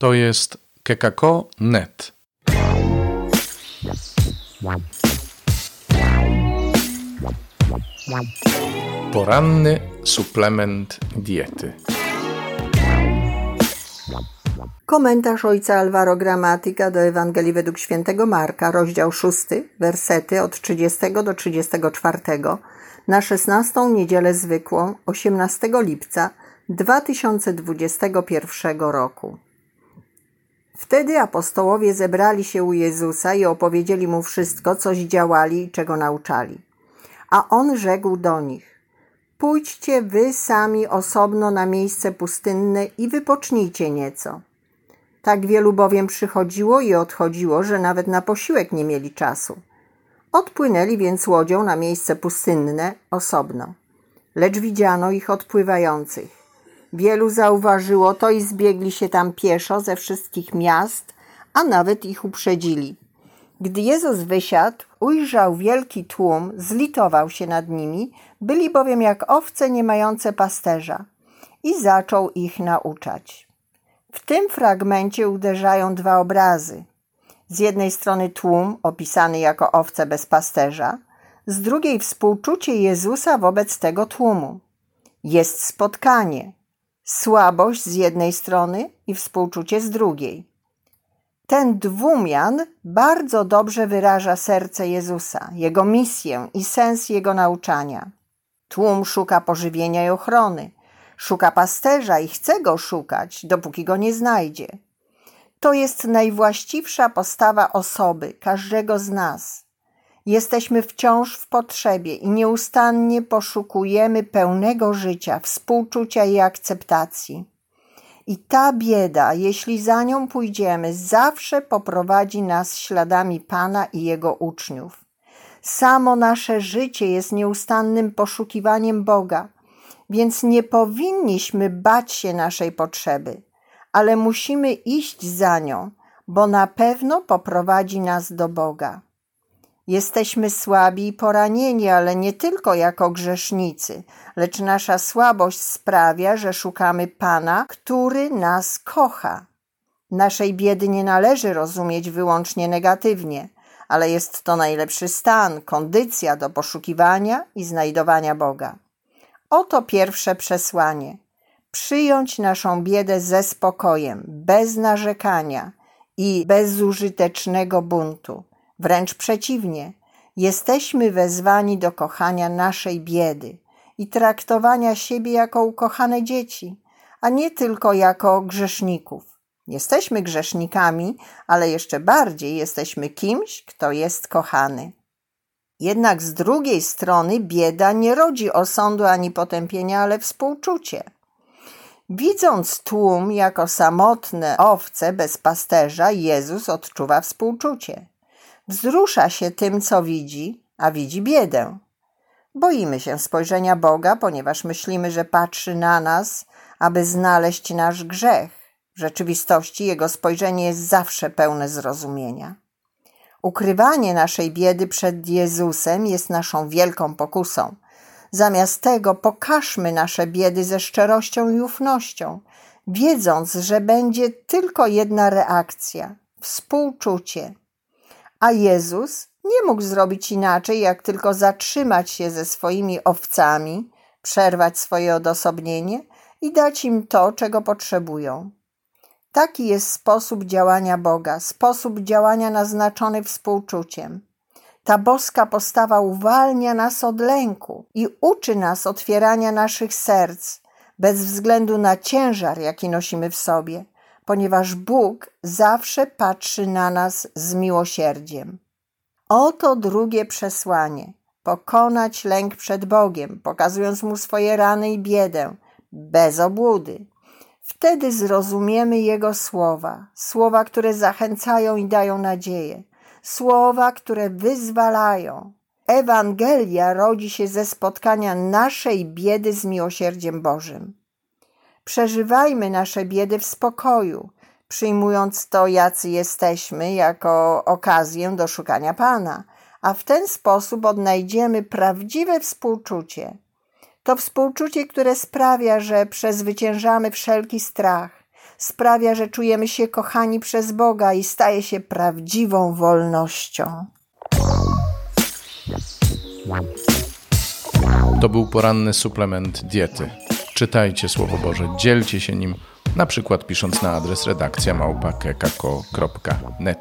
To jest kekako.net. Poranny suplement diety. Komentarz ojca Alvaro Gramatyka do Ewangelii według świętego Marka, rozdział 6, wersety od 30 do 34 na 16 niedzielę zwykłą 18 lipca 2021 roku. Wtedy apostołowie zebrali się u Jezusa i opowiedzieli mu wszystko, coś działali i czego nauczali. A on rzekł do nich: Pójdźcie wy sami osobno na miejsce pustynne i wypocznijcie nieco. Tak wielu bowiem przychodziło i odchodziło, że nawet na posiłek nie mieli czasu. Odpłynęli więc łodzią na miejsce pustynne osobno. Lecz widziano ich odpływających. Wielu zauważyło to i zbiegli się tam pieszo ze wszystkich miast, a nawet ich uprzedzili. Gdy Jezus wysiadł, ujrzał wielki tłum, zlitował się nad nimi, byli bowiem jak owce nie mające pasterza i zaczął ich nauczać. W tym fragmencie uderzają dwa obrazy. Z jednej strony tłum opisany jako owce bez pasterza, z drugiej współczucie Jezusa wobec tego tłumu. Jest spotkanie, słabość z jednej strony i współczucie z drugiej. Ten dwumian bardzo dobrze wyraża serce Jezusa, jego misję i sens jego nauczania. Tłum szuka pożywienia i ochrony, szuka pasterza i chce go szukać, dopóki go nie znajdzie. To jest najwłaściwsza postawa osoby, każdego z nas. Jesteśmy wciąż w potrzebie i nieustannie poszukujemy pełnego życia, współczucia i akceptacji. I ta bieda, jeśli za nią pójdziemy, zawsze poprowadzi nas śladami Pana i Jego uczniów. Samo nasze życie jest nieustannym poszukiwaniem Boga, więc nie powinniśmy bać się naszej potrzeby, ale musimy iść za nią, bo na pewno poprowadzi nas do Boga. Jesteśmy słabi i poranieni, ale nie tylko jako grzesznicy, lecz nasza słabość sprawia, że szukamy Pana, który nas kocha. Naszej biedy nie należy rozumieć wyłącznie negatywnie, ale jest to najlepszy stan, kondycja do poszukiwania i znajdowania Boga. Oto pierwsze przesłanie: przyjąć naszą biedę ze spokojem, bez narzekania i bezużytecznego buntu. Wręcz przeciwnie, jesteśmy wezwani do kochania naszej biedy i traktowania siebie jako ukochane dzieci, a nie tylko jako grzeszników. Jesteśmy grzesznikami, ale jeszcze bardziej jesteśmy kimś, kto jest kochany. Jednak z drugiej strony bieda nie rodzi osądu ani potępienia, ale współczucie. Widząc tłum jako samotne owce bez pasterza, Jezus odczuwa współczucie. Wzrusza się tym, co widzi, a widzi biedę. Boimy się spojrzenia Boga, ponieważ myślimy, że patrzy na nas, aby znaleźć nasz grzech. W rzeczywistości Jego spojrzenie jest zawsze pełne zrozumienia. Ukrywanie naszej biedy przed Jezusem jest naszą wielką pokusą. Zamiast tego pokażmy nasze biedy ze szczerością i ufnością, wiedząc, że będzie tylko jedna reakcja współczucie. A Jezus nie mógł zrobić inaczej, jak tylko zatrzymać się ze swoimi owcami, przerwać swoje odosobnienie i dać im to, czego potrzebują. Taki jest sposób działania Boga, sposób działania naznaczony współczuciem. Ta boska postawa uwalnia nas od lęku i uczy nas otwierania naszych serc, bez względu na ciężar, jaki nosimy w sobie, ponieważ Bóg zawsze patrzy na nas z miłosierdziem. Oto drugie przesłanie: pokonać lęk przed Bogiem, pokazując mu swoje rany i biedę, bez obłudy. Wtedy zrozumiemy Jego słowa, słowa, które zachęcają i dają nadzieję, słowa, które wyzwalają. Ewangelia rodzi się ze spotkania naszej biedy z miłosierdziem Bożym. Przeżywajmy nasze biedy w spokoju, przyjmując to, jacy jesteśmy, jako okazję do szukania Pana, a w ten sposób odnajdziemy prawdziwe współczucie to współczucie, które sprawia, że przezwyciężamy wszelki strach. sprawia, że czujemy się kochani przez Boga i staje się prawdziwą wolnością. To był poranny suplement diety. Czytajcie Słowo Boże, dzielcie się nim, na przykład pisząc na adres redakcja małpa.kekako.net.